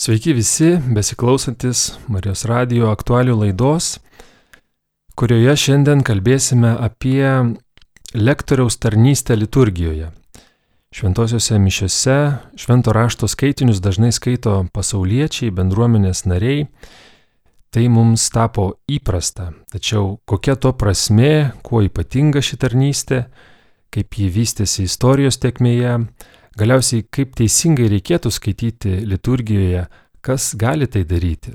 Sveiki visi, besiklausantis Marijos radio aktualių laidos, kurioje šiandien kalbėsime apie lektoriaus tarnystę liturgijoje. Šventosiuose mišiuose švento rašto skaitinius dažnai skaito pasauliečiai, bendruomenės nariai. Tai mums tapo įprasta. Tačiau kokia to prasme, kuo ypatinga ši tarnystė, kaip ji vystėsi istorijos tekmėje, Galiausiai, kaip teisingai reikėtų skaityti liturgijoje, kas gali tai daryti.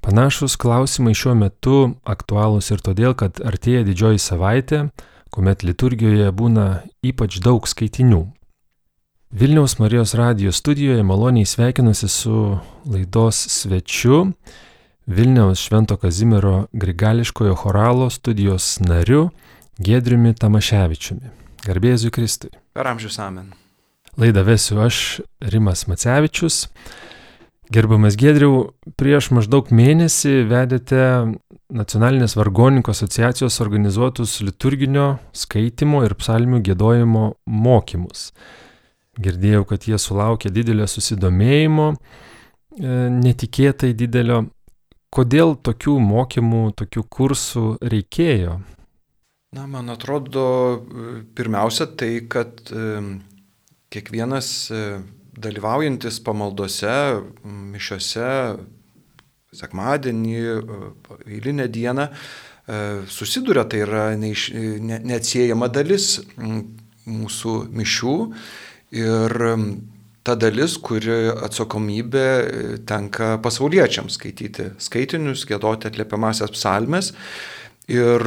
Panašus klausimai šiuo metu aktualūs ir todėl, kad artėja didžioji savaitė, kuomet liturgijoje būna ypač daug skaitinių. Vilniaus Marijos radijos studijoje maloniai sveikinusi su laidos svečiu, Vilniaus Švento Kazimiero Grigališkojo choralo studijos nariu Gedriumi Tamaševičiumi. Garbėsiu Kristui. Per amžius amen. Laidą vesiu aš, Rimas Macevičius. Gerbamas Gedriau, prieš maždaug mėnesį vedėte Nacionalinės vargoninkų asociacijos organizuotus liturginio skaitimo ir psalmių gėdojimo mokymus. Girdėjau, kad jie sulaukė didelio susidomėjimo, e, netikėtai didelio. Kodėl tokių mokymų, tokių kursų reikėjo? Na, man atrodo, pirmiausia tai, kad kiekvienas e, dalyvaujantis pamaldose, mišiose, sekmadienį, e, eilinę dieną, e, susiduria, tai yra neiš, ne, neatsiejama dalis mūsų mišių ir ta dalis, kuri atsakomybė tenka pasauliečiams skaityti skaitinius, gėdoti atliepiamasias psalmes. Ir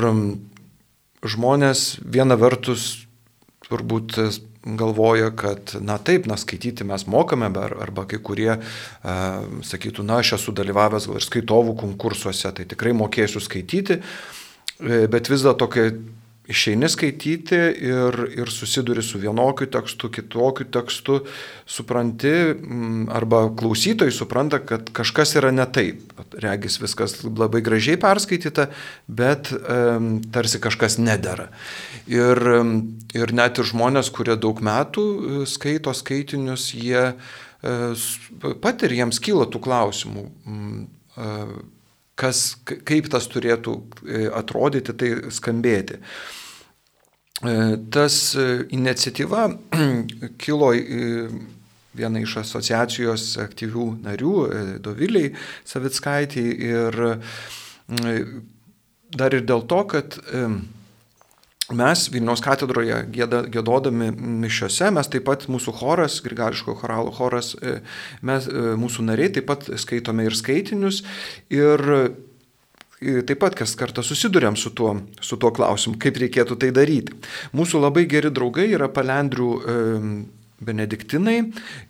žmonės viena vertus turbūt galvoja, kad, na taip, na skaityti mes mokame, arba kai kurie uh, sakytų, na aš esu dalyvavęs gal ir skaitovų konkursuose, tai tikrai mokėsiu skaityti, e, bet vis dėlto, kai išeini skaityti ir, ir susiduri su vienokiu tekstu, kitokiu tekstu, supranti, arba klausytojai supranta, kad kažkas yra ne taip. Regis viskas labai gražiai perskaityta, bet um, tarsi kažkas nedara. Ir, ir net ir žmonės, kurie daug metų e, skaito skaitinius, jie uh, pat ir jiems kyla tų klausimų. Uh, kas, kaip tas turėtų atrodyti, tai skambėti. Tas iniciatyva kilo viena iš asociacijos aktyvių narių, Doviliai Savitskaitį, ir dar ir dėl to, kad mes Vilniaus katedroje gėdodami mišiose, mes taip pat mūsų choras, Grigališko choralo choras, e, mes, e, mūsų nariai taip pat skaitome ir skaitinius ir e, taip pat kas kartą susidurėm su tuo, su tuo klausimu, kaip reikėtų tai daryti. Mūsų labai geri draugai yra palendrių benediktinai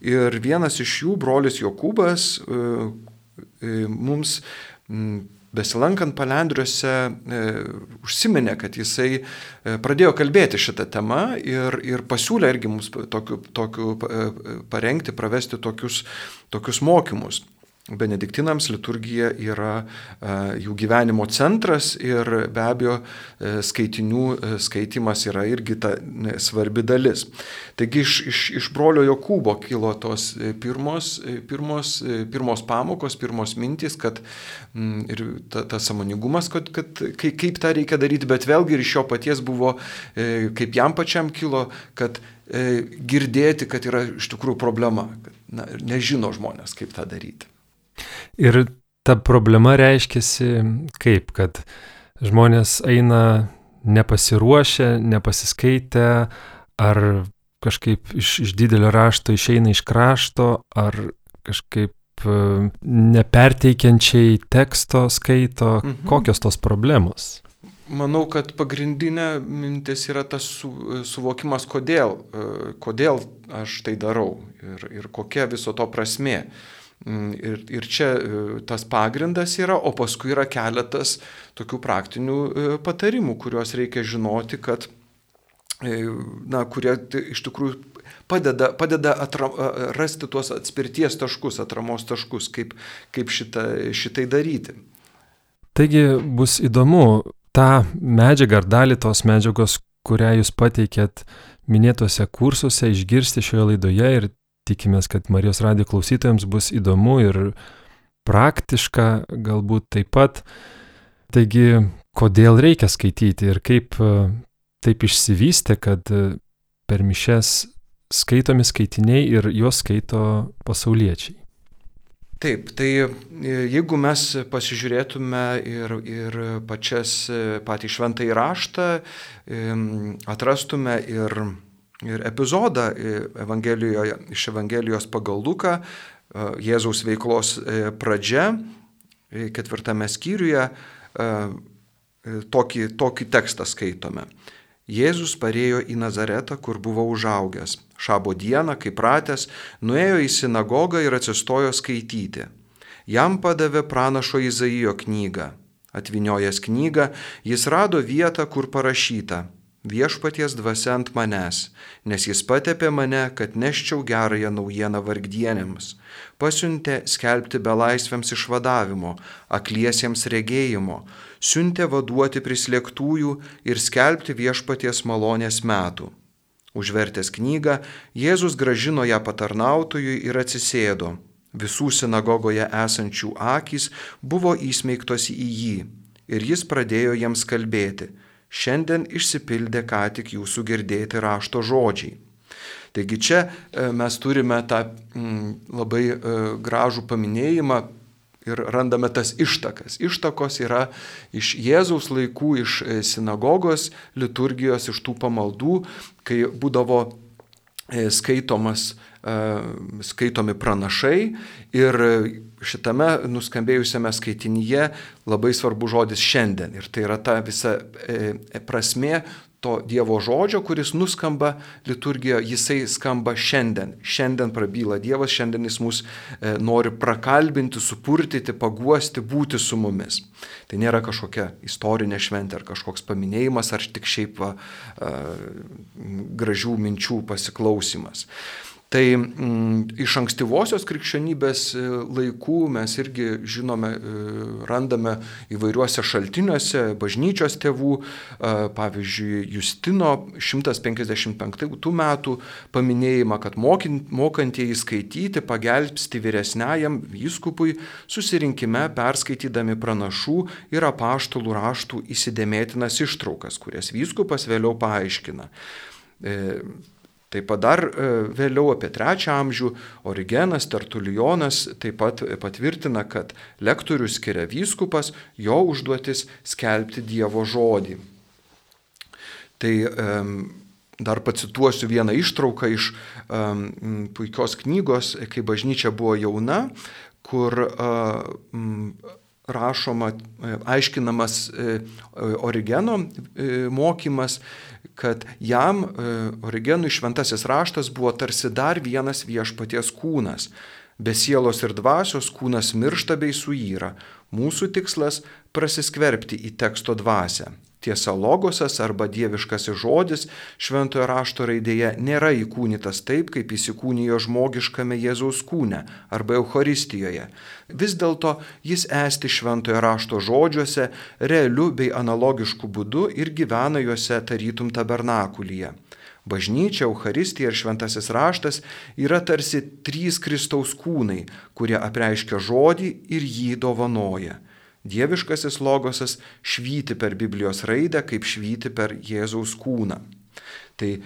ir vienas iš jų, brolis Jokūbas, e, e, mums besilankant palendriuose e, užsiminė, kad jisai pradėjo kalbėti šitą temą ir, ir pasiūlė irgi mums tokiu, tokiu parengti, pravesti tokius, tokius mokymus. Benediktinams liturgija yra e, jų gyvenimo centras ir be abejo e, skaitinių e, skaitimas yra irgi ta svarbi dalis. Taigi iš, iš, iš brolio Jokūbo kilo tos pirmos, pirmos, pirmos pamokos, pirmos mintys, kad mm, ir tas ta samoningumas, kad, kad kaip tą reikia daryti, bet vėlgi ir iš jo paties buvo, kaip jam pačiam kilo, kad girdėti, kad yra iš tikrųjų problema, kad na, nežino žmonės, kaip tą daryti. Ir ta problema reiškiasi kaip, kad žmonės eina nepasiruošę, nepasiskaitę, ar kažkaip iš, iš didelio rašto išeina iš krašto, ar kažkaip e, neperteikiančiai teksto skaito, mhm. kokios tos problemos? Manau, kad pagrindinė mintis yra tas su, suvokimas, kodėl, e, kodėl aš tai darau ir, ir kokia viso to prasme. Mm, ir, ir čia e, tas pagrindas yra, o paskui yra keletas tokių praktinių e, patarimų, kuriuos reikia žinoti, kad, e, na, kurie iš tikrųjų padeda, padeda atra, rasti tuos atspirties taškus, atramos taškus, kaip, kaip šitą, šitai daryti. Taigi bus įdomu tą medžiagą ar dalį tos medžiagos, kurią jūs pateikėt minėtose kursuose, išgirsti šioje laidoje ir tikimės, kad Marijos radijo klausytojams bus įdomu ir praktiška galbūt taip pat. Taigi, kodėl reikia skaityti ir kaip e, taip išsivystė, kad e, per mišes skaitomi skaitiniai ir juos skaito pasauliečiai. Taip, tai e, jeigu mes pasižiūrėtume ir, ir pačias patį šventą įraštą, atrastume ir, ir epizodą Evangelijoje, iš Evangelijos pagal Luką, Jėzaus veiklos pradžia, ketvirtame skyriuje, tokį, tokį tekstą skaitome. Jėzus parėjo į Nazaretą, kur buvo užaugęs. Šabo dieną, kaip pratęs, nuėjo į sinagogą ir atsistojo skaityti. Jam padavė pranašo Izaijo knygą. Atvinojęs knygą, jis rado vietą, kur parašyta Viešpaties dvasia ant manęs, nes jis patepė mane, kad neščiau gerąją naujieną vargdienėms. Pasiuntė skelbti belaisviams išvadavimo, akliesiems regėjimo, siuntė vaduoti prislėgtųjų ir skelbti viešpaties malonės metų. Užvertęs knygą, Jėzus gražino ją patarnautojui ir atsisėdo. Visų sinagogoje esančių akys buvo įsmeigtos į jį ir jis pradėjo jiems kalbėti šiandien išsipildė ką tik jūsų girdėti rašto žodžiai. Taigi čia e, mes turime tą mm, labai e, gražų paminėjimą ir randame tas ištakas. Ištakos yra iš Jėzaus laikų, iš e, sinagogos liturgijos, iš tų pamaldų, kai būdavo skaitomas, skaitomi pranašai ir šitame nuskambėjusiame skaitinyje labai svarbu žodis šiandien. Ir tai yra ta visa e, e, prasme to Dievo žodžio, kuris nuskamba liturgijoje, jisai skamba šiandien. Šiandien prabyla Dievas, šiandien jis mus e, nori prakalbinti, supurtyti, paguosti, būti su mumis. Tai nėra kažkokia istorinė šventė ar kažkoks paminėjimas, ar tik šiaip va, gražių minčių pasiklausimas. Tai mm, iš ankstyvosios krikščionybės e, laikų mes irgi žinome, e, randame įvairiuose šaltiniuose bažnyčios tėvų, e, pavyzdžiui, Justino 155 metų paminėjimą, kad mokantieji skaityti pagelbsti vyresniajam vyskupui susirinkime perskaitydami pranašų ir apaštalų raštų įsidėmėtinas ištraukas, kurias vyskupas vėliau paaiškina. Taip pat dar e, vėliau apie trečią amžių Origenas Tertulijonas taip pat patvirtina, kad lektorių skiria vyskupas, jo užduotis skelbti Dievo žodį. Tai dar pacituosiu vieną ištrauką iš puikios knygos, kai bažnyčia buvo jauna, kur rašoma, e, aiškinamas Origeno mokymas kad jam e, Origenui šventasis raštas buvo tarsi dar vienas viešpaties kūnas. Be sielos ir dvasios kūnas miršta bei suyra. Mūsų tikslas - prasiskverbti į teksto dvasę. Tiesa, logosas arba dieviškasis žodis šventojo rašto raidėje nėra įkūnytas taip, kaip įsikūnijo žmogiškame Jėzaus kūne arba Euharistijoje. Vis dėlto jis esti šventojo rašto žodžiuose realiu bei analogišku būdu ir gyvena juose tarytum tabernakulyje. Bažnyčia, Euharistija ir Šventasis raštas yra tarsi trys Kristaus kūnai, kurie apreiškia žodį ir jį dovanoja. Dieviškasis logosas švyti per Biblijos raidę, kaip švyti per Jėzaus kūną. Tai e,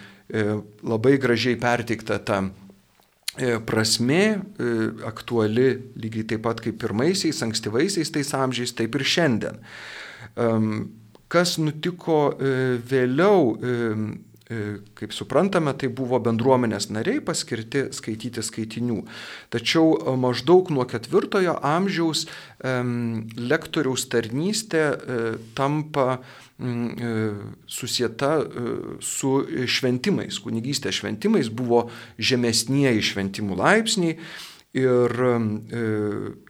labai gražiai perteikta ta e, prasme e, aktuali lygiai taip pat kaip pirmaisiais, ankstyvaisiais tais amžiais, taip ir šiandien. Kas nutiko e, vėliau, kaip suprantame, tai buvo bendruomenės nariai paskirti skaityti skaitinių. Tačiau e, maždaug nuo ketvirtojo amžiaus lektoriaus tarnystė e, tampa susieta su šventimais. Kunigystės šventimais buvo žemesnieji šventimų laipsniai Ir, e,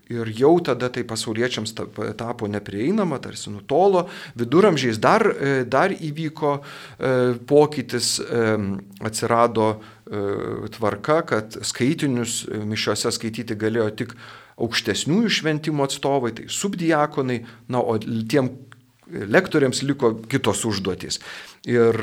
ir jau tada tai pasauliečiams tapo neprieinama, tarsi nutolo. Viduramžiais dar, e, dar įvyko e, pokytis, atsirado tvarka, kad skaitinius mišiuose skaityti galėjo tik aukštesniųjų šventimo atstovai, tai subdiakonai, na, o tiem lektoriams liko kitos užduotys. Ir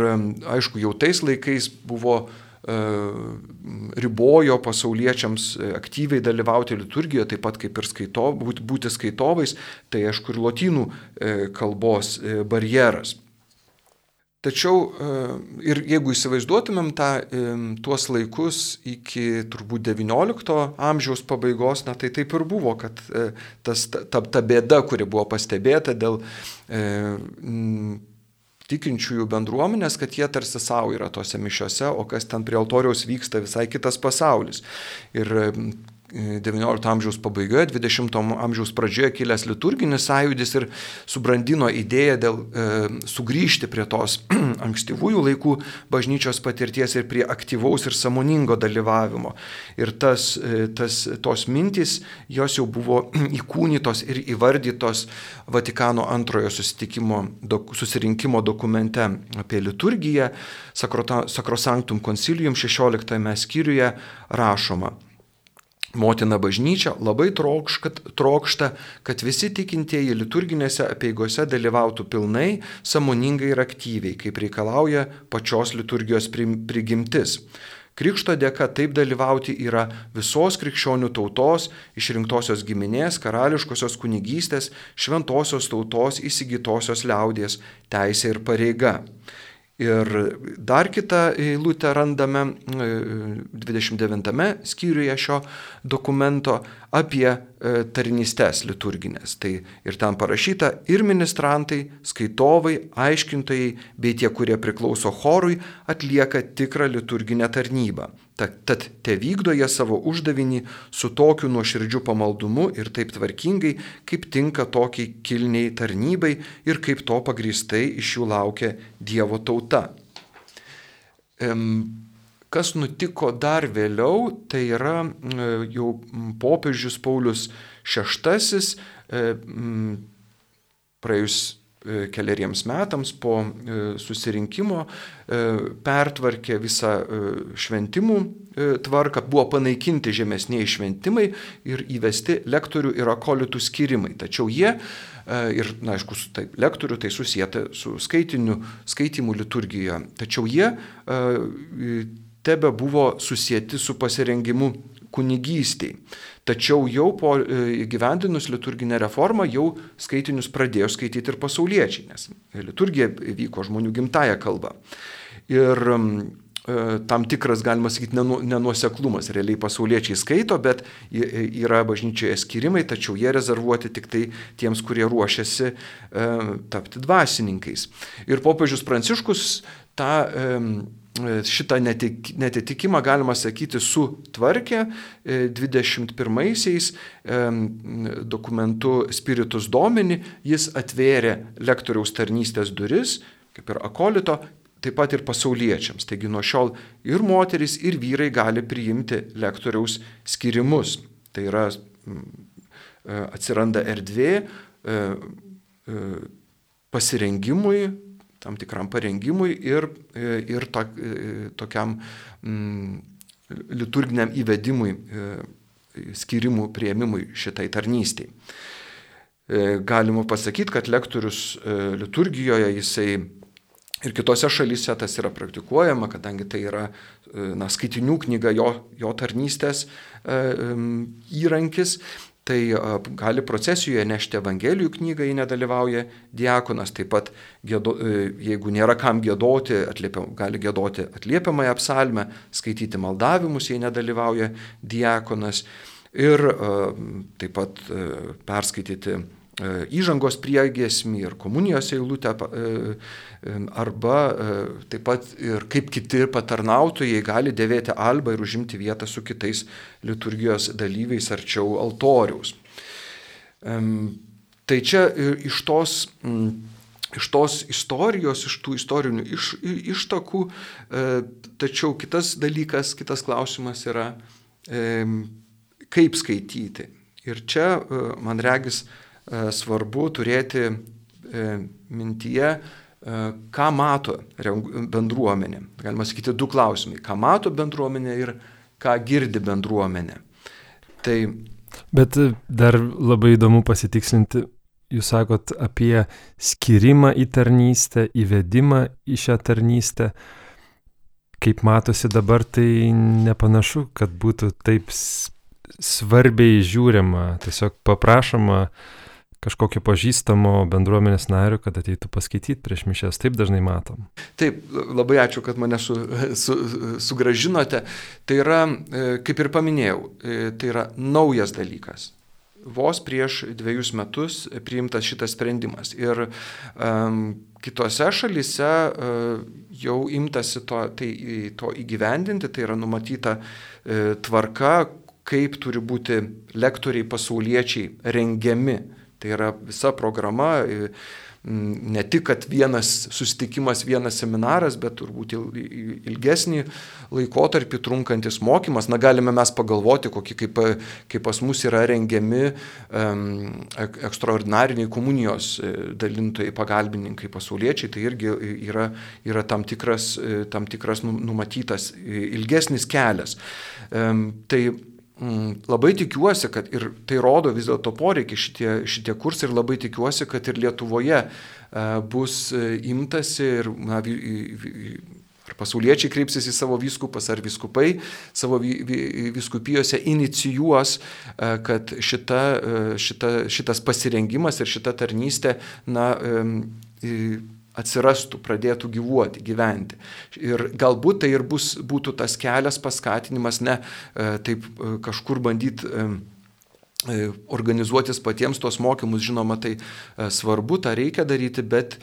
aišku, jau tais laikais buvo ribojo pasauliečiams aktyviai dalyvauti liturgijoje, taip pat kaip ir skaito, būti skaitovais, tai aišku ir lotynų kalbos barjeras. Tačiau ir jeigu įsivaizduotumėm tą, tuos laikus iki turbūt XIX amžiaus pabaigos, na tai taip ir buvo, kad tas, ta, ta bėda, kuri buvo pastebėta dėl e, tikinčiųjų bendruomenės, kad jie tarsi savo yra tose mišiose, o kas ten prie altoriaus vyksta visai kitas pasaulis. Ir XIX amžiaus pabaigoje, XX amžiaus pradžioje kilęs liturginis sąjūdis ir subrandino idėją dėl e, sugrįžti prie tos ankstyvųjų laikų bažnyčios patirties ir prie aktyvaus ir samoningo dalyvavimo. Ir tas, e, tas, tos mintys, jos jau buvo įkūnytos ir įvardytos Vatikano antrojo dok, susirinkimo dokumente apie liturgiją, Sacrosanctum Concilium 16 skyriuje rašoma. Motina bažnyčia labai trokšta, kad visi tikintieji liturginėse apieigose dalyvautų pilnai, samoningai ir aktyviai, kaip reikalauja pačios liturgijos prigimtis. Krikšto dėka taip dalyvauti yra visos krikščionių tautos, išrinktosios giminės, karališkosios kunigystės, šventosios tautos įsigytosios liaudies teisė ir pareiga. Ir dar kitą eilutę randame 29 e, skyriuje šio dokumento apie e, tarnystės liturginės. Tai ir ten parašyta ir ministrantai, skaitovai, aiškintojai bei tie, kurie priklauso chorui, atlieka tikrą liturginę tarnybą. Tad te vykdo jie savo uždavinį su tokiu nuoširdžiu pamaldumu ir taip tvarkingai, kaip tinka tokiai kilniai tarnybai ir kaip to pagristai iš jų laukia Dievo tauta. Kas nutiko dar vėliau, tai yra jau popiežius Paulius VI praėjus E, keliariems metams po e, susirinkimo e, pertvarkė visą šventimų tvarką, buvo panaikinti žemesniai šventimai ir įvesti lektorių ir akolitų skirimai. Tačiau jie, ir, na, aišku, tai lektorių tai susijęta su skaitiniu, skaitimu liturgijoje, tačiau jie tebe buvo susijęti su pasirengimu kunigystiai. Tačiau jau po e, įgyvendinus liturginę reformą jau skaitinius pradėjo skaityti ir pasauliečiai, nes liturgija vyko žmonių gimtają kalbą. Ir e, tam tikras, galima sakyti, nenuoseklumas. Realiai pasauliečiai skaito, bet yra bažnyčioje skirimai, tačiau jie rezervuoti tik tai tiems, kurie ruošiasi e, tapti dvasininkais. Ir popiežius Pranciškus tą šitą netik, netitikimą, galima sakyti, sutvarkė 21-aisiais e, dokumentu Spiritus Domini, jis atvėrė lektoriaus tarnystės duris, kaip ir akolito, taip pat ir pasauliečiams. Taigi nuo šiol ir moteris, ir vyrai gali priimti lektoriaus skirimus. Tai yra e, atsiranda erdvė e, pasirengimui tam tikram parengimui ir, ir to, tokiam mm, liturginiam įvedimui, skirimų prieimimui šitai tarnystėj. Galima pasakyti, kad lektorius liturgijoje jisai ir kitose šalyse tas yra praktikuojama, kadangi tai yra na, skaitinių knyga jo, jo tarnystės įrankis, tai gali procesijoje nešti Evangelijų knygą, jei nedalyvauja diakonas, taip pat gėdo, e, jeigu nėra kam gėdoti, atliepiam, gali gėdoti atliepiamąją psalmę, skaityti maldavimus, jei nedalyvauja diakonas ir taip pat e, perskaityti įžangos priegesmį ir komunijos eilutę, e, e, arba taip pat ir kaip kiti patarnautojai gali dėvėti albą ir užimti vietą su kitais liturgijos dalyviais arčiau altoriaus. Tai čia iš tos, iš tos istorijos, iš tų istorinių iš, ištakų, tačiau kitas dalykas, kitas klausimas yra, kaip skaityti. Ir čia, man regis, E, svarbu turėti e, mintyje, e, ką mato bendruomenė. Galima sakyti du klausimai. Ką mato bendruomenė ir ką girdi bendruomenė. Tai... Bet dar labai įdomu pasitikslinti, jūs sakot apie skirimą į tarnystę, įvedimą į šią tarnystę. kaip matosi dabar, tai nepanašu, kad būtų taip svarbiai žiūrima, tiesiog paprašoma kažkokio pažįstamo bendruomenės nario, kad ateitų paskaityti prieš mišęs. Taip dažnai matom. Taip, labai ačiū, kad mane su, su, sugražinote. Tai yra, e, kaip ir paminėjau, e, tai yra naujas dalykas vos prieš dviejus metus priimtas šitas sprendimas. Ir um, kitose šalise uh, jau imtasi to, tai, to įgyvendinti, tai yra numatyta uh, tvarka, kaip turi būti lektoriai pasauliečiai rengiami. Tai yra visa programa. Ne tik, kad vienas susitikimas, vienas seminaras, bet turbūt ilgesnį laikotarpį trunkantis mokymas. Na, galime mes pagalvoti, kokie kaip, kaip pas mus yra rengiami um, ekstraordinariniai komunijos e, dalintojai, pagalbininkai, pasauliečiai. Tai irgi yra, yra tam, tikras, e, tam tikras nu, numatytas ilgesnis kelias. Um, tai labai tikiuosi, kad ir tai rodo vis dėlto poreikį šitie, šitie kursai ir labai tikiuosi, kad ir Lietuvoje e, bus e, imtasi ir na, ar pasauliečiai kreipsis į savo vyskupas, ar viskupai savo viskupijose inicijuos, e, kad šita, šita, šitas pasirengimas ir šita tarnystė na, atsirastų, pradėtų gyvuoti, gyventi. Ir galbūt tai ir bus, būtų tas kelias paskatinimas, ne e, taip e, kažkur bandyti e, organizuotis patiems tos mokymus, žinoma, tai svarbu, tą reikia daryti, bet,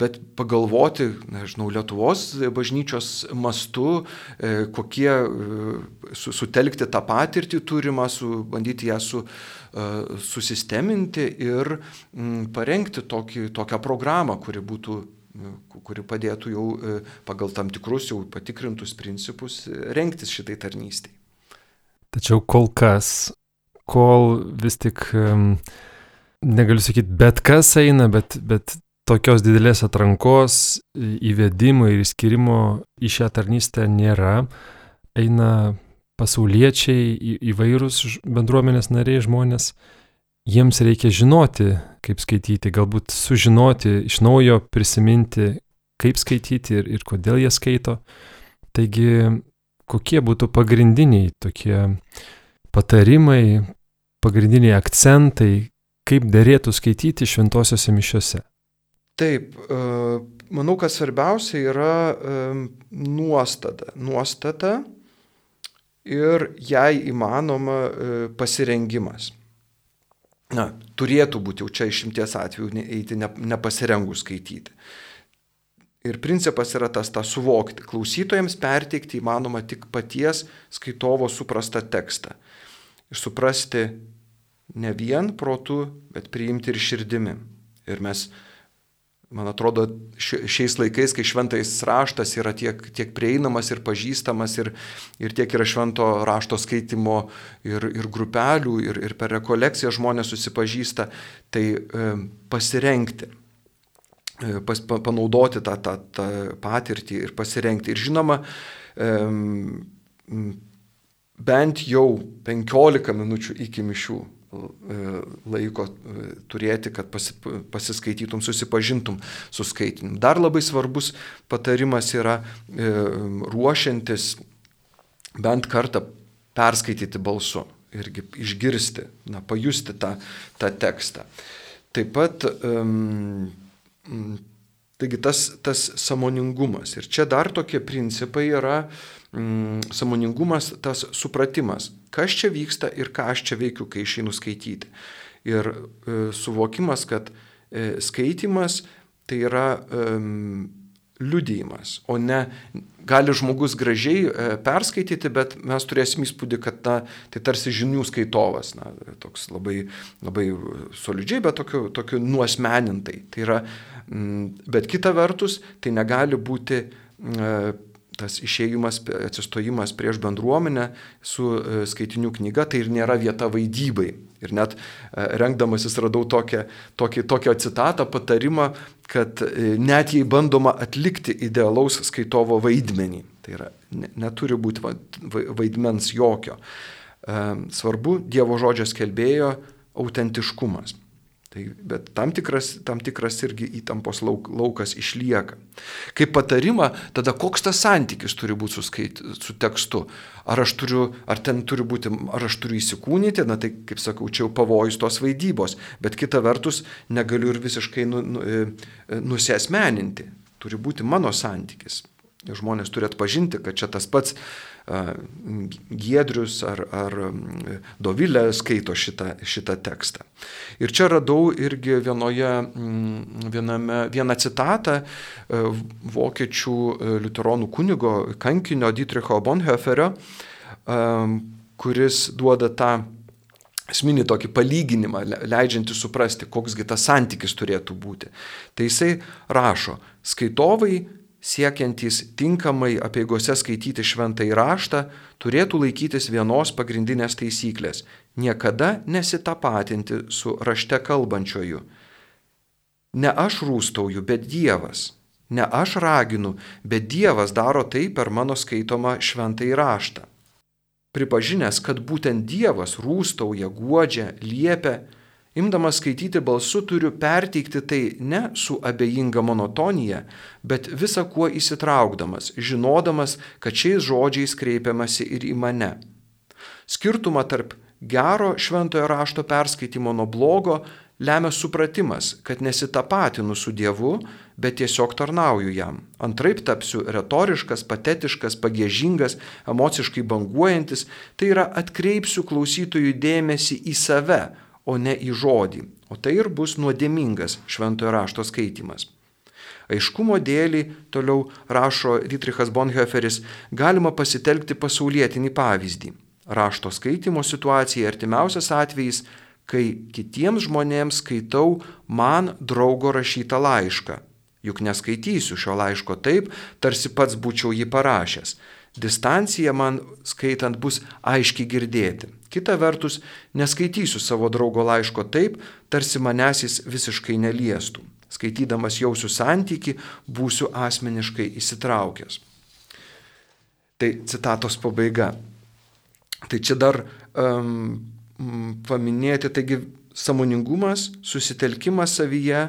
bet pagalvoti, nežinau, Lietuvos bažnyčios mastu, kokie sutelkti tą patirtį turimą, su, bandyti ją su, susisteminti ir parengti tokį, tokią programą, kuri būtų e, kuri padėtų jau e, pagal tam tikrus jau patikrintus principus renktis šitai tarnystėj. Tačiau kol kas, kol vis tik, negaliu sakyti, bet kas eina, bet, bet tokios didelės atrankos įvedimo ir įskirimo į šią tarnystę nėra, eina pasauliečiai, į, įvairūs bendruomenės nariai žmonės, jiems reikia žinoti, kaip skaityti, galbūt sužinoti, iš naujo prisiminti, kaip skaityti ir, ir kodėl jie skaito. Taigi, kokie būtų pagrindiniai tokie patarimai, pagrindiniai akcentai, kaip dėrėtų skaityti šventosiuose mišiuose? Taip, e, manau, kad svarbiausia yra e, nuostata. Nuostata, ir jai įmanoma e, pasirengimas. Na, turėtų būti jau čia išimties atveju eiti nepasirengus skaityti. Ir principas yra tas tą suvokti. Klausytojams perteikti įmanoma tik paties skaitovo suprastą tekstą. Ir suprasti ne vien protu, bet priimti ir širdimi. Ir mes man atrodo, šiais laikais, kai šventais raštas yra tiek, tiek prieinamas ir pažįstamas ir, ir tiek yra švento rašto skaitimo ir, ir grupelių, ir, ir per rekolekciją žmonės susipažįsta, tai e, pasirenkti, e, pas, pa, panaudoti tą, tą, tą patirtį ir pasirengti. Ir žinoma, e, bent jau 15 minučių iki mišių laiko e, turėti, kad pasi, pasiskaitytum, susipažintum su skaitinimu. Dar labai svarbus patarimas yra e, ruošiantis bent kartą perskaityti balsu irgi išgirsti, na, pajusti tą, tą tekstą. Taip pat, um, taigi tas, tas samoningumas. Ir čia dar tokie principai yra um, samoningumas, tas supratimas kas čia vyksta ir ką aš čia veikiu, kai išeinu skaityti. Ir e, suvokimas, kad e, skaitimas tai yra e, liudijimas, o ne gali žmogus gražiai e, perskaityti, bet mes turėsim įspūdį, kad na, tai tarsi žinių skaitovas, na, toks labai, labai solidžiai, bet tokiu, tokiu nuosmenintai. Tai yra, m, bet kita vertus, tai negali būti e, tas išėjimas, atsistojimas prieš bendruomenę su e, skaitinių knyga, tai ir nėra vieta vaidybai. Ir net e, rengdamasis radau tokią, tokį, tokią citatą, patarimą, kad e, net jei bandoma atlikti idealaus skaitovo vaidmenį, tai yra neturi būti vaidmens jokio. Svarbu Dievo žodžio skelbėjo autentiškumas. Tai, bet tam tikras, tam tikras irgi įtampos lauk, laukas išlieka. Kaip patarimą, tada koks tas santykis turi būti su, skait, su tekstu. Ar aš turiu, ar ten turi būti, ar aš turiu įsikūnyti, na tai, kaip sakau, čia jau pavojus tos vaidybos, bet kita vertus negaliu ir visiškai nu, nu, e, e, nusėsmeninti. Turi būti mano santykis. Žmonės turi atpažinti, kad čia tas pats Giedrius ar, ar Dovilė skaito šitą, šitą tekstą. Ir čia radau irgi vienoje, viename, vieną citatą vokiečių liuteronų kunigo kankinio Dietricho Bonhoefferio, kuris duoda tą esminį tokį palyginimą, leidžiantį suprasti, koksgi tas santykis turėtų būti. Tai jisai rašo, skaitovai siekiantys tinkamai apieigose skaityti šventą įraštą, turėtų laikytis vienos pagrindinės taisyklės - niekada nesitapatinti su rašte kalbančioju. Ne aš rūstauju, bet Dievas. Ne aš raginu, bet Dievas daro tai per mano skaitomą šventą įraštą. Pripažinęs, kad būtent Dievas rūstauja, guodžia, liepia, Imdamas skaityti balsu turiu perteikti tai ne su abejinga monotonija, bet visą kuo įsitraukdamas, žinodamas, kad šiais žodžiais kreipiamasi ir į mane. Skirtumą tarp gero šventojo rašto perskaitimo nuo blogo lemia supratimas, kad nesitapatinu su Dievu, bet tiesiog tarnauju jam. Antraip tapsiu retoriškas, patetiškas, pagėžingas, emociškai banguojantis, tai yra atkreipsiu klausytojų dėmesį į save, o ne į žodį, o tai ir bus nuodėmingas šventojo rašto skaitimas. Aiškumo dėlį, toliau rašo Dietrichas Bonhoefferis, galima pasitelkti pasaulietinį pavyzdį. Rašto skaitimo situacija artimiausias atvejis, kai kitiems žmonėms skaitau man draugo rašytą laišką. Juk neskaitysiu šio laiško taip, tarsi pats būčiau jį parašęs. Distancija man skaitant bus aiškiai girdėti. Kita vertus, neskaitysiu savo draugo laiško taip, tarsi manęs jis visiškai neliestų. Skaitydamas jausiu santyki, būsiu asmeniškai įsitraukęs. Tai citatos pabaiga. Tai čia dar um, paminėti, taigi samoningumas, susitelkimas savyje,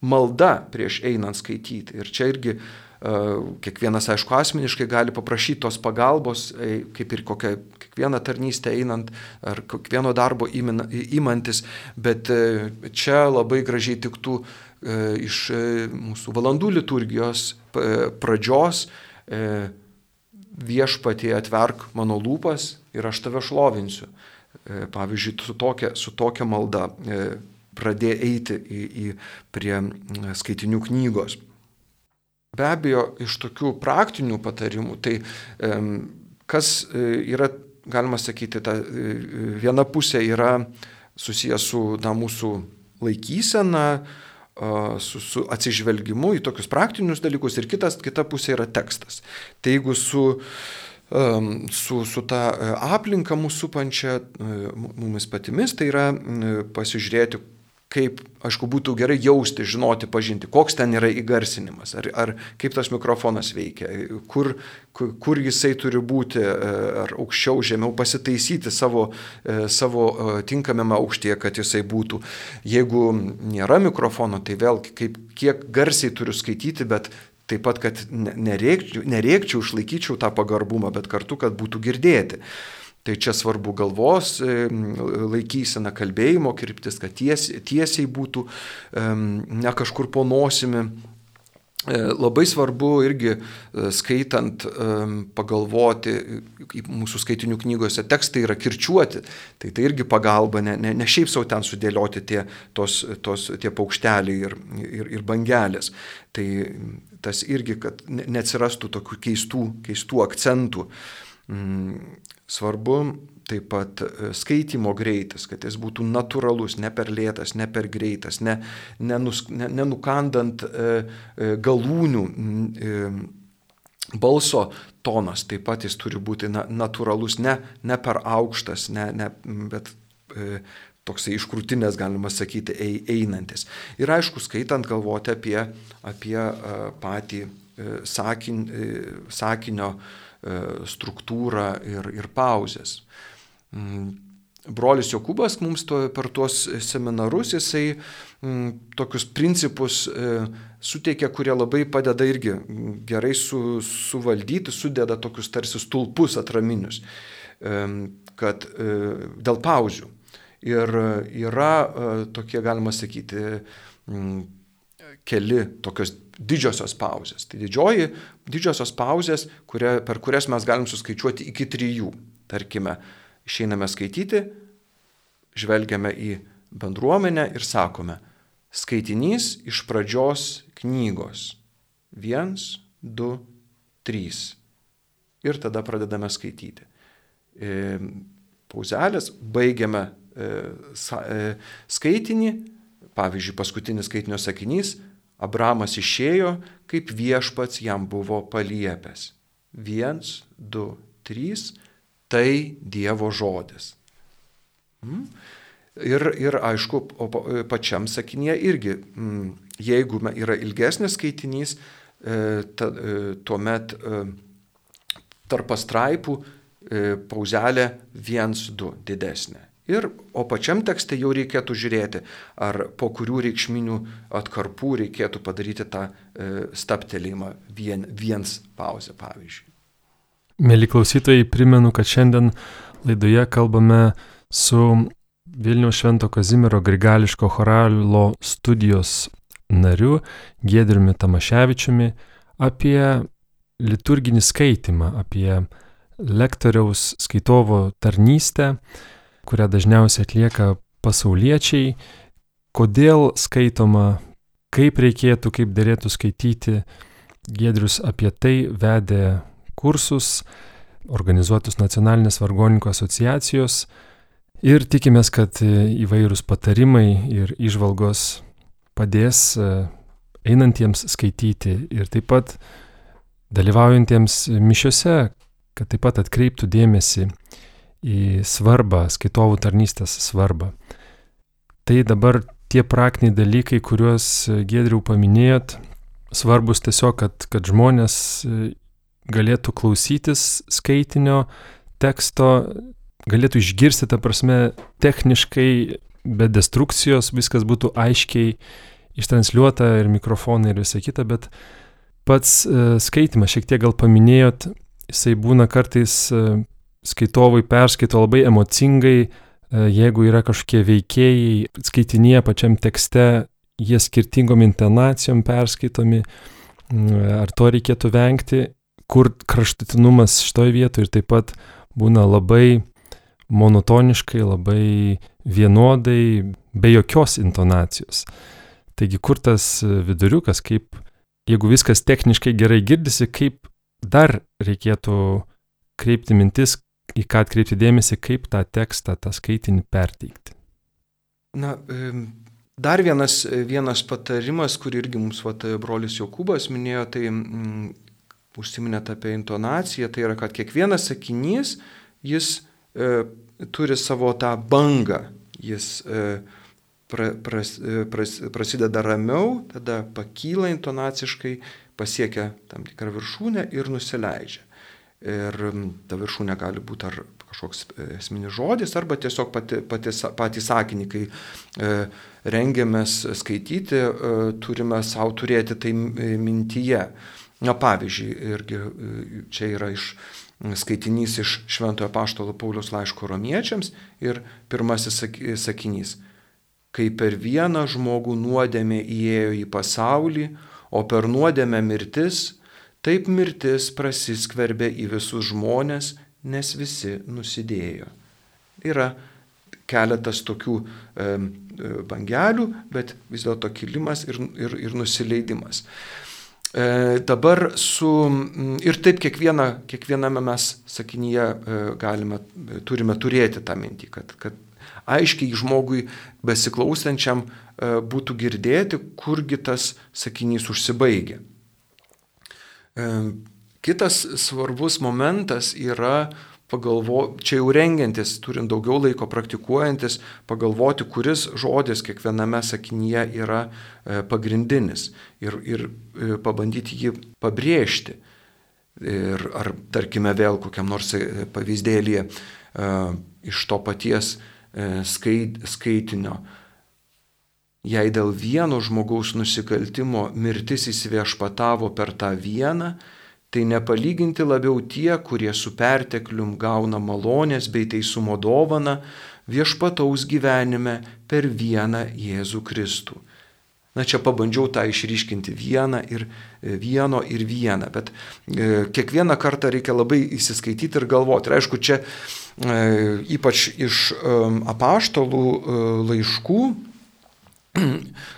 malda prieš einant skaityti. Ir čia irgi kiekvienas, aišku, asmeniškai gali paprašyti tos pagalbos, kaip ir kokią kiekvieną tarnystę einant ar kiekvieno darbo įmantis, bet e, čia labai gražiai tiktų e, iš e, mūsų valandų liturgijos pradžios viešpatie atverk mano lūpas ir aš tave šlovinsiu. Pavyzdžiui, su tokia, su tokia malda pradėjo eiti į, į, prie skaitinių knygos. Be abejo, iš tokių praktinių patarimų, tai kas e, yra, galima sakyti, ta e, viena pusė yra susijęs su na, mūsų laikysena, su, su atsižvelgimu į tokius praktinius dalykus ir kitas, kita pusė yra tekstas. Tai jeigu su, su, su ta e, aplinka mūsų supančia mumis patimis, tai yra pasižiūrėti, kaip, aišku, būtų gerai jausti, žinoti, pažinti, koks ten yra įgarsinimas, ar, ar kaip tas mikrofonas veikia, kur, kur, kur jisai turi būti, e, ar aukščiau, žemiau, pasitaisyti savo, e, savo e, tinkamame aukštyje, kad jisai būtų. Jeigu nėra mikrofono, tai vėl kaip, kiek garsiai turiu skaityti, bet taip pat, kad nereikčiau, nereikčiau išlaikyčiau tą pagarbumą, bet kartu, kad būtų girdėti. Tai čia svarbu galvos laikysena, kalbėjimo kryptis, kad ties, tiesiai būtų, ne kažkur po nosimi. E, labai svarbu irgi e, skaitant pagalvoti, mūsų skaitinių knygose tekstai yra kirčiuoti, tai tai irgi pagalba, ne, ne, ne šiaip savo ten sudėlioti tie, tos, tos, tie paukšteliai ir, ir, ir bangelės. Tai tas irgi, kad neatsirastų tokių keistų, keistų akcentų. Svarbu taip pat e, skaitimo greitis, kad jis būtų natūralus, ne per lėtas, ne per greitas, ne, nenus, ne, nenukandant e, e, galūnių. Balso tonas taip pat jis turi būti na, natūralus, ne, ne per aukštas, ne, ne, bet e, toksai iškrūtinės, galima sakyti, einantis. Ir aišku, skaitant galvoti apie, apie patį sakin, sakinio E, struktūrą ir, ir pauzes. Mm, brolis Jokūbas mums to, per tuos seminarus jisai m, tokius principus e, suteikia, kurie labai padeda irgi gerai su, suvaldyti, sudeda tokius tarsi stulpus atraminius, e, kad e, dėl pauzių. Ir yra e, tokie, galima sakyti, m, keli tokios didžiosios pauzės. Tai didžioji, didžiosios pauzės, kuria, per kurias mes galim suskaičiuoti iki trijų. Tarkime, išeiname skaityti, žvelgiame į bendruomenę ir sakome, skaitinys iš pradžios knygos. Viens, du, trys. Ir tada pradedame skaityti. Pauzelės, baigiame e, e, skaitinį, pavyzdžiui, paskutinis skaitinio sakinys, Abramas išėjo, kaip viešpats jam buvo paliepęs. Viens, du, trys, tai Dievo žodis. Hmm? Ir, ir aišku, pačiam sakinėje irgi, mm, jeigu yra ilgesnis skaitinys, e, ta, e, tuomet e, tarp pastraipų pauzelė 1-2 didesnė. Ir, o pačiam tekste jau reikėtų žiūrėti, ar po kurių reikšminių atkarpų reikėtų padaryti tą e, staptelėjimą vien, viens pauzę, pavyzdžiui. Mėly klausytojai, primenu, kad šiandien laidoje kalbame su Vilniaus Švento Kazimiero Grigališko choralo studijos nariu Gedriumi Tamaševičiumi apie liturginį skaitimą, apie lektoriaus skaitovo tarnystę kurią dažniausiai atlieka pasauliečiai, kodėl skaitoma, kaip reikėtų, kaip dėlėtų skaityti. Gedrius apie tai vedė kursus, organizuotus nacionalinės vargoninkų asociacijos ir tikimės, kad įvairūs patarimai ir išvalgos padės e, einantiems skaityti ir taip pat dalyvaujantiems mišiuose, kad taip pat atkreiptų dėmesį į svarbą, skaitovų tarnystės svarbą. Tai dabar tie praktiniai dalykai, kuriuos e, Gedriau paminėjot, svarbus tiesiog, kad, kad žmonės e, galėtų klausytis skaitinio teksto, galėtų išgirsti, ta prasme, techniškai, be destrukcijos, viskas būtų aiškiai ištransliuota ir mikrofonai ir visa kita, bet pats e, skaitimas, šiek tiek gal paminėjot, jisai būna kartais skaitovai perskaito labai emocingai, e, jeigu yra kažkokie veikėjai, skaitinėje pačiam tekste, jie skirtingom intonacijom perskaitomi, ar to reikėtų vengti, kur kraštutinumas šitoje vietoje ir taip pat būna labai monotoniškai, labai vienodai, be jokios intonacijos. Taigi kur tas viduriukas, kaip, jeigu viskas techniškai gerai girdisi, kaip dar reikėtų kreipti mintis, į ką atkreipti dėmesį, kaip tą tekstą, tą skaitinį perteikti. Na, dar vienas, vienas patarimas, kurį irgi mums vat, brolis Jokūbas minėjo, tai mm, užsiminėt apie intonaciją, tai yra, kad kiekvienas sakinys, jis e, turi savo tą bangą, jis e, pra, pras, e, pras, prasideda ramiau, tada pakyla intonaciškai, pasiekia tam tikrą viršūnę ir nusileidžia. Ir ta viršūnė gali būti ar kažkoks e, esminis žodis, arba tiesiog pati, pati, patį sakinį, kai e, rengiamės skaityti, e, turime savo turėti tai e, mintyje. Na pavyzdžiui, irgi e, čia yra iš skaitinys iš Šventojo Paštalo Paulius laiško romiečiams ir pirmasis sakinys. Kai per vieną žmogų nuodėmė įėjo į pasaulį, o per nuodėmę mirtis, Taip mirtis prasiskverbė į visus žmonės, nes visi nusidėjo. Yra keletas tokių e, bangelių, bet vis dėlto kilimas ir, ir, ir nusileidimas. E, dabar su, ir taip kiekviena, kiekviename mes sakinyje e, galime, turime turėti tą mintį, kad, kad aiškiai žmogui besiklausančiam e, būtų girdėti, kurgi tas sakinys užsibaigia. Kitas svarbus momentas yra pagalvo, čia jau rengiantis, turint daugiau laiko praktikuojantis, pagalvoti, kuris žodis kiekviename sakinyje yra e, pagrindinis ir, ir e, pabandyti jį pabrėžti. Ir ar tarkime vėl kokiam nors e, pavyzdėlį iš to paties skaitinio. Jei dėl vieno žmogaus nusikaltimo mirtis įsiviešpatavo per tą vieną, tai nepalyginti labiau tie, kurie su perteklium gauna malonės bei teisumo dovaną viešpataus gyvenime per vieną Jėzų Kristų. Na čia pabandžiau tą išryškinti vieną ir e, vieno ir vieną, bet e, kiekvieną kartą reikia labai įsiskaityti ir galvoti. Ir aišku, čia e, ypač iš apaštalų laiškų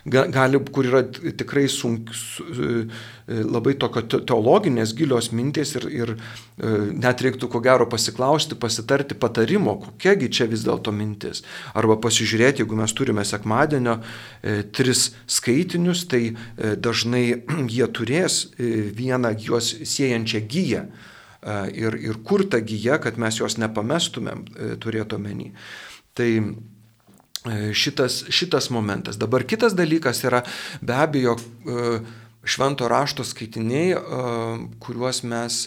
gali, kur yra tikrai sunk, e, labai tokio teologinės gilios mintis ir, ir e, net reiktų ko gero pasiklausti, pasitarti patarimo, kokiagi čia vis dėlto mintis. Arba pasižiūrėti, jeigu mes turime sekmadienio e, tris skaitinius, tai dažnai jie turės vieną juos siejančią gyją. Ir, ir kur ta gyja, kad mes jos nepamestumėm, turėtų menį. Tai E, šitas, šitas momentas. Dabar kitas dalykas yra be abejo e, švento rašto skaitiniai, e, kuriuos mes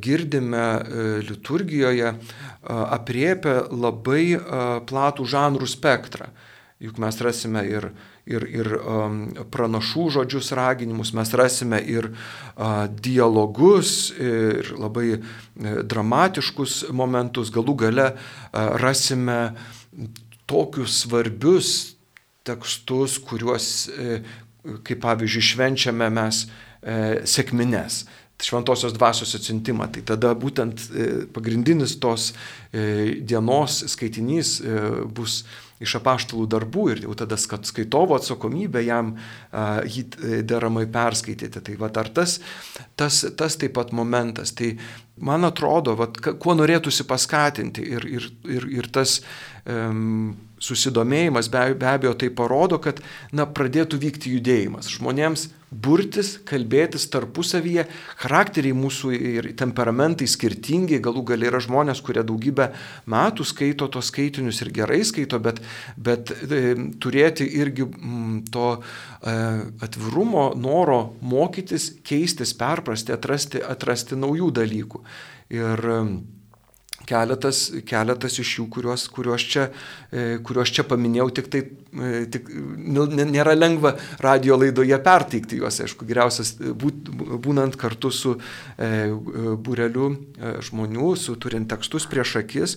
girdime liturgijoje, apriepia labai platų žanrų spektrą. Juk mes rasime ir, ir, ir um, pranašų žodžius raginimus, mes rasime ir dialogus, ir labai dramatiškus momentus, galų gale rasime tokius svarbius tekstus, kuriuos, e, kaip pavyzdžiui, švenčiame mes e, sėkmines šventosios dvasios atsintimą. Tai tada būtent e, pagrindinis tos dienos skaitinys bus iš apaštalų darbų ir jau tada skaitovo atsakomybė jam jį deramai perskaityti. Tai va, ar tas, tas, tas taip pat momentas. Tai man atrodo, va, kuo norėtųsi paskatinti ir, ir, ir, ir tas susidomėjimas be, be abejo tai parodo, kad na, pradėtų vykti judėjimas. Žmonėms burtis, kalbėtis tarpusavyje, charakteriai mūsų ir temperamentai skirtingi, galų gal yra žmonės, kurie daugybę metų skaito tos skaitinius ir gerai skaito, bet, bet e, turėti irgi m, mm, to e, atvirumo, noro mokytis, keistis, perprasti, atrasti, atrasti naujų dalykų. Ir e, keletas, keletas iš jų, kuriuos, kuriuos, čia, e, kuriuos čia paminėjau, tik tai e, tik, nu, nėra lengva radio laidoje perteikti juos, aišku, geriausias e, būt, būnant kartu su būreliu žmonių, su turint tekstus prieš akis,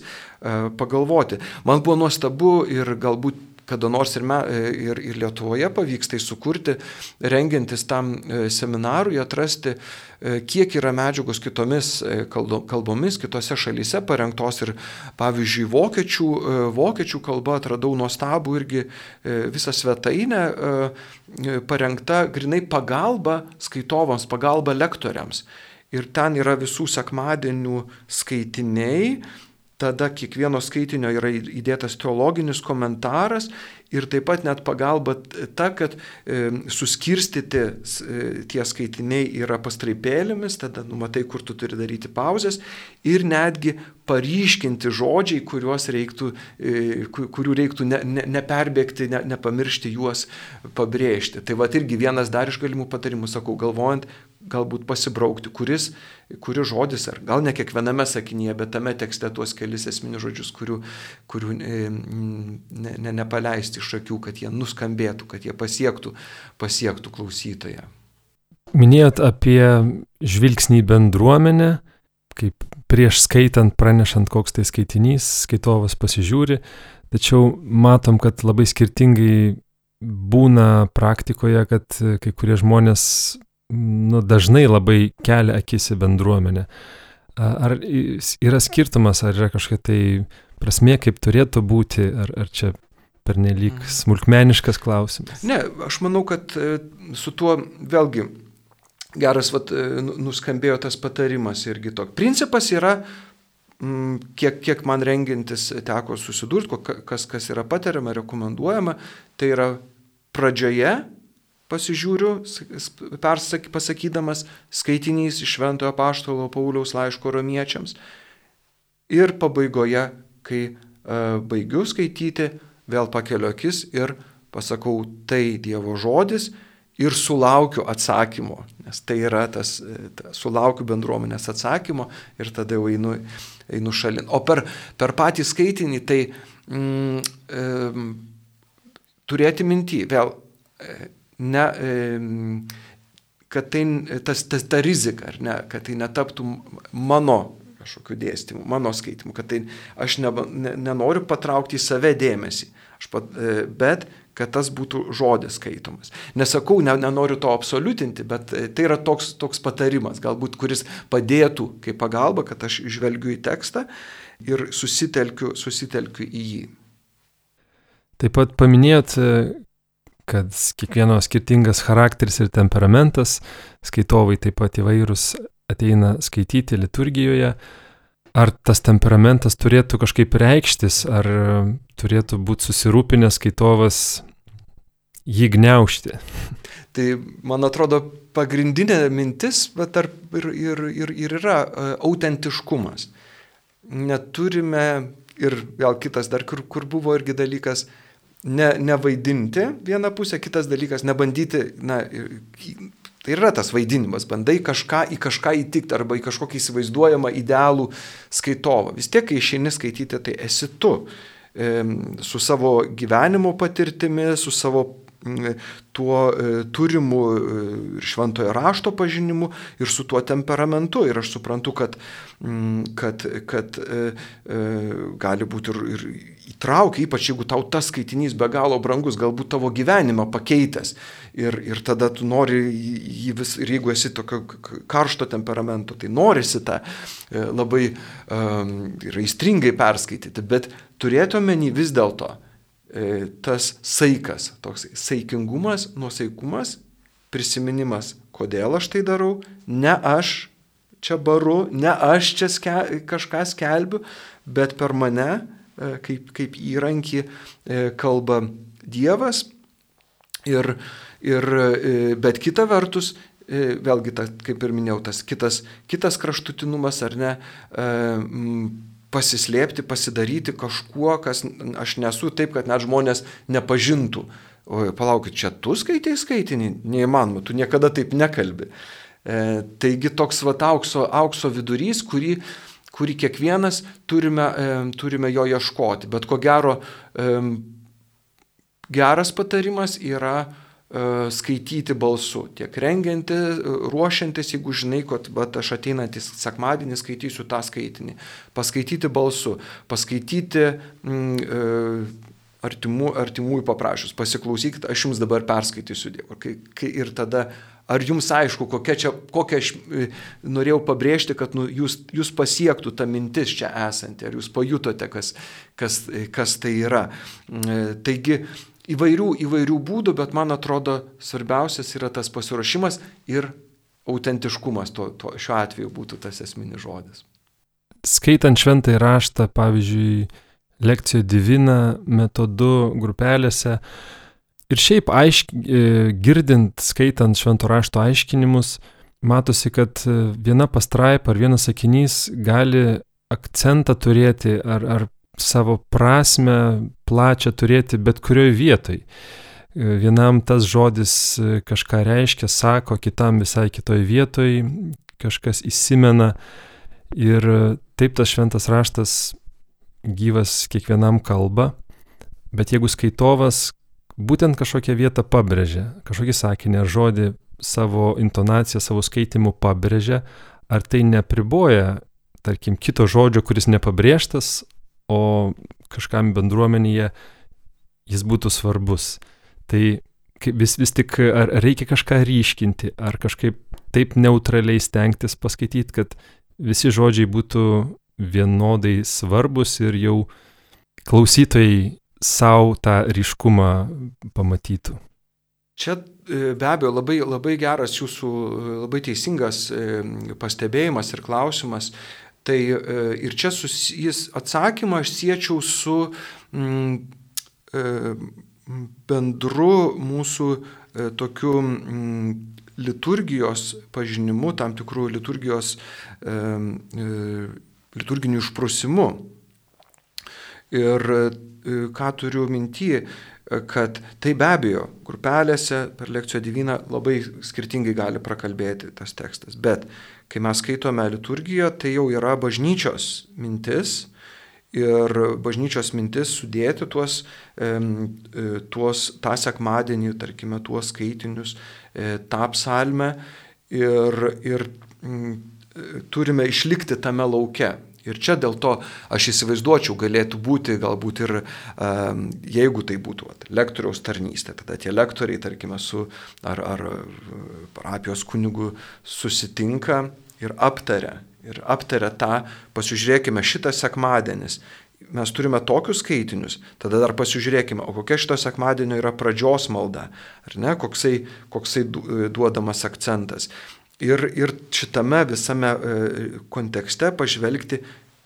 pagalvoti. Man buvo nuostabu ir galbūt kada nors ir, me, ir, ir Lietuvoje pavyks tai sukurti, rengiantis tam e, seminarui, atrasti, e, kiek yra medžiagos kitomis e, kalbomis, kitose šalyse parengtos ir pavyzdžiui, vokiečių, vokiečių kalba atradau nuostabų irgi visą svetainę parengta grinai pagalba skaitovams, pagalba lektoriams. Ir ten yra visų sekmadienių skaitiniai, tada kiekvieno skaitinio yra įdėtas teologinis komentaras ir taip pat net pagalba ta, kad e, suskirstyti e, tie skaitiniai yra pastraipėlėmis, tada numatai, kur tu turi daryti pauzes ir netgi paryškinti žodžiai, reiktų, e, kurių reiktų ne, ne, neperbėgti, ne, nepamiršti juos pabrėžti. Tai va irgi vienas dar iš galimų patarimų, sakau, galvojant, galbūt pasibraukti, kuris, kuris žodis, ar gal ne kiekviename sakinyje, bet tame tekste tuos kelis esminius žodžius, kurių, kurių e, ne, ne, nepaleisti iš akių, kad jie nuskambėtų, kad jie pasiektų, pasiektų klausytoją. Minėjot apie žvilgsnį į bendruomenę, kaip prieš skaitant, pranešant, koks tai skaitinys, skaitovas pasižiūri, tačiau matom, kad labai skirtingai būna praktikoje, kad kai kurie žmonės nu, dažnai labai kelia akis į bendruomenę. Ar yra skirtumas, ar yra kažkokia tai prasme, kaip turėtų būti, ar, ar čia pernelyg mhm. smulkmeniškas klausimas. Ne, aš manau, kad e, su tuo vėlgi geras vat, e, nu, nuskambėjo tas patarimas irgi toks. Principas yra, kiek, kiek man rengintis teko susidurti, kas, kas yra patariama, rekomenduojama, tai yra pradžioje pasižiūriu, persak, pasakydamas skaitinys iš Šventojo Paštalo Pauliaus laiško romiečiams. Ir pabaigoje, kai uh, baigiu skaityti, vėl pakeliu akis ir pasakau, tai Dievo žodis ir sulaukiu atsakymo, nes tai yra tas, ta, sulaukiu bendruomenės atsakymo ir tada jau einu, einu šalin. O per, per patį skaitinį tai mm, e, turėti mintį, vėl, e, ne, kad tai tas, tas, ta rizika, ne, kad tai netaptų mano kažkokiu dėstymu, mano skaitimu, kad tai aš ne, ne, nenoriu patraukti į save dėmesį, pat, e, bet kad tas būtų žodis skaitomas. Nesakau, ne, nenoriu to absoliutinti, bet e, tai yra toks, toks patarimas, galbūt kuris padėtų kaip pagalba, kad aš žvelgiu į tekstą ir susitelkiu, susitelkiu į jį. Taip pat paminėjot, e, kad kiekvieno skirtingas charakteris ir temperamentas, skaitovai taip pat įvairūs ateina skaityti liturgijoje. Ar tas temperamentas turėtų kažkaip reikštis, ar turėtų būti susirūpinęs skaitovas jį gniaužti? Tai man atrodo pagrindinė mintis, bet ir, ir, ir, ir yra e, autentiškumas. Neturime, ir vėl kitas dar, kur, kur buvo irgi dalykas, ne, nevaidinti vieną pusę, kitas dalykas nebandyti, na, Tai yra tas vaidinimas, bandai kažką į kažką įtikti arba į kažkokį įsivaizduojamą idealų skaitovą. Vis tiek, kai išeini skaityti, tai esi tu e, su savo gyvenimo patirtimi, su savo tuo e, turimu e, ir šventojo rašto pažinimu ir su tuo temperamentu. Ir aš suprantu, kad, kad, kad e, gali būti ir, ir įtraukia, ypač jeigu tau tas skaitinys be galo brangus, galbūt tavo gyvenimą pakeitęs. Ir, ir tada tu nori jį vis, ir jeigu esi tokio karšto temperamento, tai norisi tą labai um, ir aistringai perskaityti. Bet turėtų omeny vis dėlto tas saikas, toks saikingumas, nuosaikumas, prisiminimas, kodėl aš tai darau, ne aš čia baru, ne aš čia ske, kažką skelbiu, bet per mane E, kaip, kaip įrankį e, kalba Dievas. Ir, ir, e, bet kita vertus, vėlgi, ta, kaip ir minėjau, tas kitas, kitas kraštutinumas ar ne, pasislėpti, pasidaryti kažkuo, kas aš nesu taip, kad net žmonės nepažintų. O palaukit, čia tu skaitai skaitinį, neįmanoma, tu niekada taip nekalbi. E, taigi toks va aukso, aukso vidurys, kurį kurį kiekvienas turime, turime jo ieškoti. Bet ko gero, geras patarimas yra e, skaityti balsu, tiek rengianti, ruošiantis, jeigu žinai, kad bet aš ateinantis sekmadienį skaitysiu tą skaitinį, paskaityti balsu, paskaityti mm, e, artimų, artimųjų paprašus, pasiklausykit, aš jums dabar perskaitysiu Dievą. Ir tada Ar jums aišku, kokia čia, kokią aš e, norėjau pabrėžti, kad nu, jūs, jūs pasiektų tą mintis čia esanti, ar jūs pajutote, kas, kas, e, kas tai yra. E, taigi įvairių, įvairių būdų, bet man atrodo svarbiausias yra tas pasiruošimas ir autentiškumas, to, to, šiuo atveju būtų tas esminis žodis. Skaitant šventąjį raštą, pavyzdžiui, lekcijų divina metodu grupelėse, Ir šiaip aišk, e, girdint, skaitant švento rašto aiškinimus, matosi, kad e, viena pastraipa ar vienas sakinys gali akcentą turėti ar, ar savo prasme plačią turėti bet kurioje vietoj. E, vienam tas žodis kažką reiškia, sako, kitam visai kitoje vietoje, kažkas įsimena ir taip tas šventas raštas gyvas kiekvienam kalba, bet jeigu skaitovas būtent kažkokią vietą pabrėžia, kažkokį sakinį ar žodį savo intonaciją, savo skaitimu pabrėžia, ar tai nepriboja, tarkim, kito žodžio, kuris nepabrėžtas, o kažkam bendruomenėje jis būtų svarbus. Tai vis, vis tik ar reikia kažką ryškinti, ar kažkaip taip neutraliai stengtis paskaityti, kad visi žodžiai būtų vienodai svarbus ir jau klausytojai savo tą ryškumą pamatytų. Čia e, be abejo labai, labai geras jūsų, e, labai teisingas e, pastebėjimas ir klausimas. Tai ir čia susijęs atsakymą aš siečiau su mm, bendru mūsų tokiu mm, liturgijos pažinimu, tam tikrų liturgijos, liturginių išprusimu. Ir E, ką turiu minty, e, kad tai be abejo, grupelėse per lekcijo divyną labai skirtingai gali prakalbėti tas tekstas. Bet kai mes skaitome liturgiją, tai jau yra bažnyčios mintis Ir bažnyčios mintis sudėti tuos, tuos tą sekmadienį, tarkime, tuos skaitinius, e, tą psalmę ir, ir turime išlikti tame lauke. Ir čia dėl to aš įsivaizduočiau, galėtų būti galbūt ir, jeigu tai būtų at, lektoriaus tarnystė, tada tie lektoriai, tarkime, su ar, ar parapijos kunigu susitinka ir aptaria. Ir aptaria tą, pasižiūrėkime, šitas sekmadienis. Mes turime tokius skaitinius, tada dar pasižiūrėkime, o kokia šito sekmadienio yra pradžios malda, ar ne, koksai, koksai duodamas akcentas ir, ir šitame visame e, kontekste pažvelgti,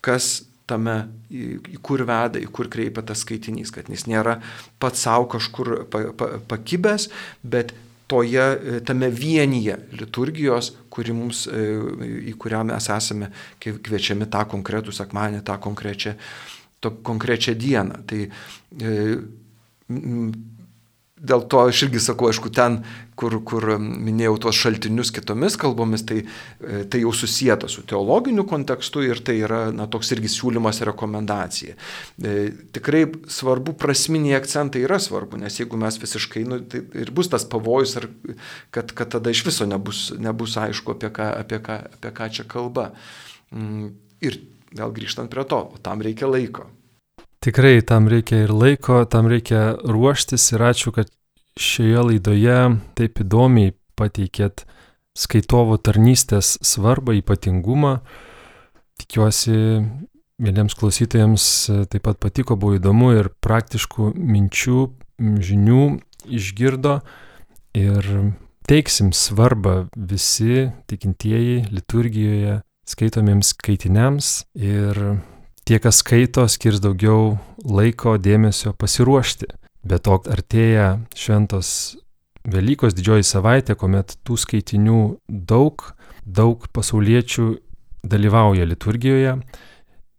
kas tame, į, į kur veda, į kur kreipia tas skaitinys, kad jis nėra pats savo kažkur pa, pa, pakibęs, bet toje, e, tame vienyje liturgijos, kuri mums, e, į kurią mes esame kviečiami tą konkretų sekmanį, tą konkrečią, to konkrečią dieną. Tai Dėl to aš irgi sakau, aišku, ten, kur, kur minėjau tuos šaltinius kitomis kalbomis, tai, e, tai jau susijęta su teologiniu kontekstu ir tai yra na, toks irgi siūlymas rekomendacija. E, tikrai svarbu, prasminiai akcentai yra svarbu, nes jeigu mes visiškai, nu, tai ir bus tas pavojus, ar, kad, kad tada iš viso nebus, nebus aišku, apie ką, apie, ką, apie ką čia kalba. Mm, ir vėl grįžtant prie to, tam reikia laiko. Tikrai tam reikia ir laiko, tam reikia ruoštis ir ačiū, kad šioje laidoje taip įdomiai pateikėt skaitovo tarnystės svarbą, ypatingumą. Tikiuosi, vieniems klausytojams taip pat patiko, buvo įdomu ir praktiškų minčių, žinių išgirdo ir teiksim svarbą visi tikintieji liturgijoje skaitomiems skaitiniams ir tie, kas skaito, skirs daugiau laiko, dėmesio pasiruošti. Be to artėja šventos Velykos didžioji savaitė, kuomet tų skaitinių daug, daug pasauliečių dalyvauja liturgijoje.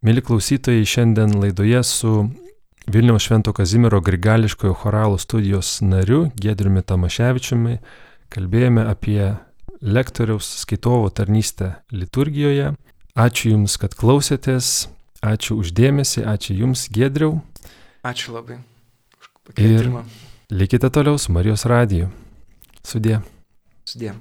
Mėly klausytojai, šiandien laidoje su Vilniaus Švento Kazimiero Grigališkojo choralo studijos nariu Gedriumi Tamaševičiumi kalbėjome apie lektoriaus skaitovo tarnystę liturgijoje. Ačiū Jums, kad klausėtės. Ačiū uždėmesi, ačiū Jums, Gedriau. Ačiū labai. Ir likite toliau su Marijos radiju. Sudė. Sudė.